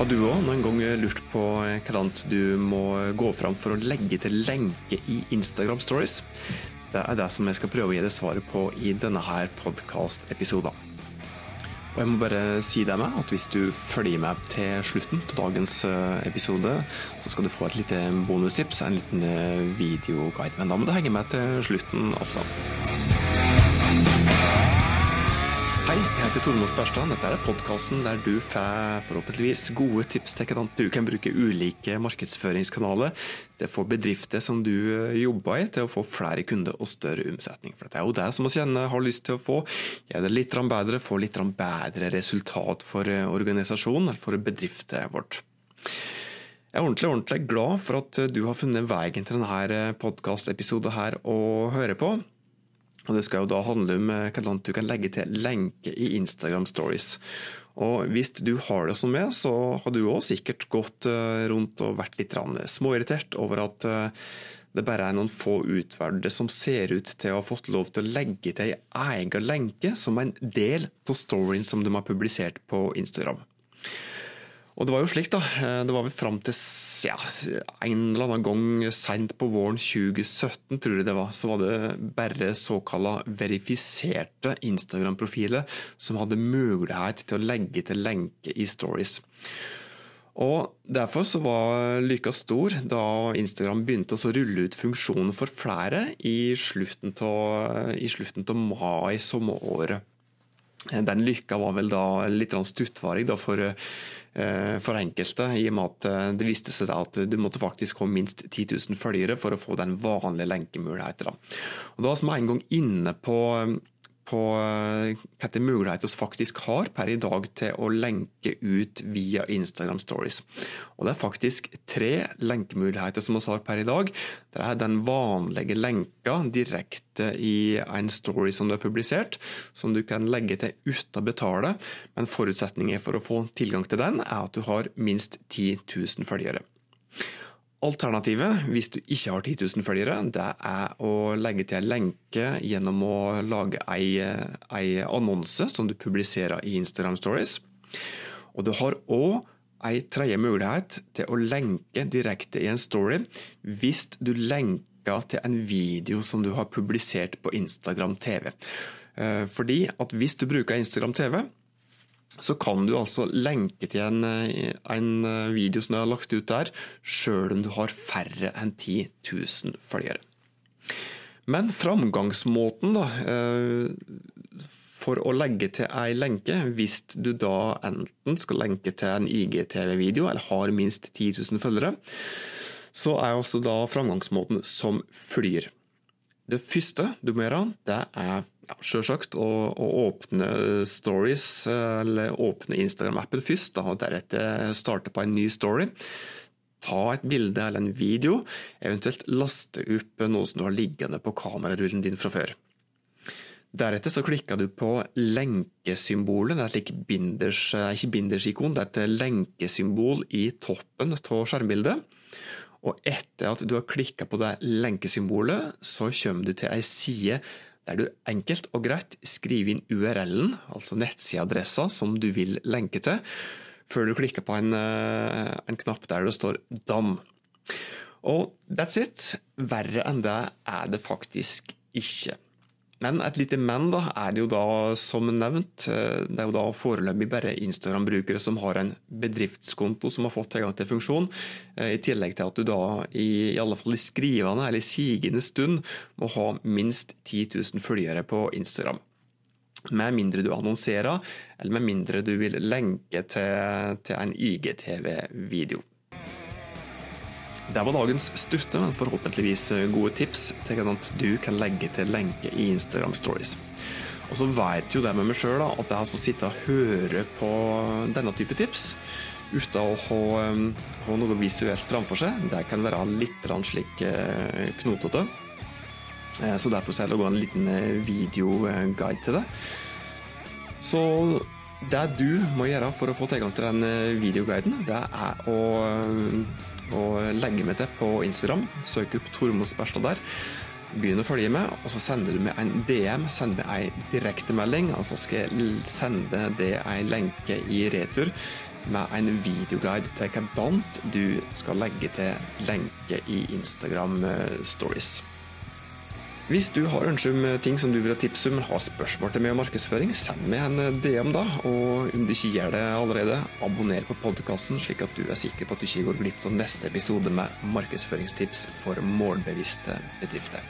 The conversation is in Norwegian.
Har du òg noen gang lurt på hvordan du må gå fram for å legge til lenke i Instagram Stories? Det er det som jeg skal prøve å gi deg svaret på i denne her podkast-episoden. Og jeg må bare si deg med at hvis du følger med til slutten til dagens eh, episode, så skal du få et lite bonustips, en liten eh, videoguide. Men da må du henge med til slutten, altså. Hei, jeg heter Tormod Sperstad. Dette er podkasten der du får forhåpentligvis gode tips til hvordan du kan bruke ulike markedsføringskanaler til å få bedrifter som du eh, jobber i, til å få flere kunder og større omsetning. For det er jo det som vi gjerne har lyst til å få. Gjøre det litt bedre, få litt bedre resultat for eh, organisasjonen eller for bedriften vårt. Jeg er ordentlig, ordentlig glad for at du har funnet veien til denne podkastepisoden å høre på. Og Det skal jo da handle om eh, hvordan du kan legge til lenke i Instagram Stories. Og Hvis du har det som meg, så har du òg sikkert gått eh, rundt og vært litt småirritert over at eh, det bare er noen få utvalgte som ser ut til å ha fått lov til å legge til ei egen lenke som en del av storyen som de har publisert på Instagram. Og det var jo slik, da. Eh, det var vel fram til ja, en eller annen gang seint på våren 2017, tror jeg det var, så var det bare såkalla verifiserte Instagram-profiler som hadde mulighet til å legge til lenke i stories. Og Derfor så var lykka stor da Instagram begynte å rulle ut funksjonen for flere i slutten av mai samme året. Den lykka var vel da litt stuttvarig da for Eh, for enkelte, i og med at eh, det viste seg at du måtte faktisk ha minst 10 000 følgere for å få den vanlige lenkemuligheten. Og da var vi en gang inne på på eh, hvilke muligheter vi faktisk har per i dag til å lenke ut via Instagram Stories. Og Det er faktisk tre lenkemuligheter som vi har per i dag. Det er den vanlige lenka direkte i en story som du har publisert, som du kan legge til uten å betale, men forutsetningen for å få tilgang til den er at du har minst 10 000 følgere. Alternativet, hvis du ikke har 10 000 følgere, det er å legge til en lenke gjennom å lage en annonse som du publiserer i Instagram Stories. Og du har òg en tredje mulighet til å lenke direkte i en story hvis du lenker til en video som du har publisert på Instagram TV. Eh, fordi at hvis du bruker Instagram TV, så kan du altså lenke til en, eh, en, eh, video som du har lagt ut der, sjøl om du har færre enn 10 000 følgere. Men framgangsmåten da, eh, for å legge til ei lenke, hvis du da enten skal lenke til en IGTV-video eller har minst 10 000 følgere, så er altså da framgangsmåten som flyr. Det første du må gjøre, det er ja, Selvsagt å, å, åpne stories, eller åpne Instagram-appen først, og deretter starte på en ny story. Ta et bilde eller en video, eventuelt laste opp noe som du har liggende på kamerarullen din fra før. Deretter så klikker du på lenkesymbolet. Det er et binders, ikke bindersikon, det er et lenkesymbol i toppen av skjermbildet. Og etter at du har klikka på det lenkesymbolet, så kommer du til ei side der du enkelt og greit skriver inn URL-en, altså nettsideadressa som du vil lenke til, før du klikker på en, eh, en knapp der det står 'done'. Og that's it. Verre enn det er det faktisk ikke. Men et lite men da, er det jo da, som nevnt, eh, det er jo da foreløpig bare Instagram-brukere som har en bedriftskonto som har fått tilgang til funksjon, eh, i tillegg til at du da i, i alle fall i skrivende eller sigende stund må ha minst 10 000 følgere på Instagram. Med mindre du annonserer, eller med mindre du vil lenke til, til en IGTV-video. Det var dagens stutte, men forhåpentligvis gode tips til hvordan du kan legge til lenke i Instagram Stories. Og så vet jo det med meg sjøl at jeg har sittet og hørt på denne type tips uten å ha, um, ha noe visuelt framfor seg. Det kan være litt slik eh, knotete. Eh, så derfor skal jeg lage en liten eh, videoguide til det. Så det du må gjøre for å få tilgang til den videoguiden, det er å og legge meg til på Instagram. Søk opp Tormod Sperstad der. Begynn å følge med, og så sender du meg en DM. Send meg ei direktemelding, og så skal jeg sende det ei lenke i retur med en videoguide til hvordan du skal legge til lenke i Instagram eh, Stories. Hvis du har ønske om ting som du vil ha tips om, har spørsmål til meg om markedsføring, send meg en DM, da. Og om du ikke gjør det allerede, abonner på podkasten, slik at du er sikker på at du ikke går glipp av neste episode med markedsføringstips for målbevisste bedrifter.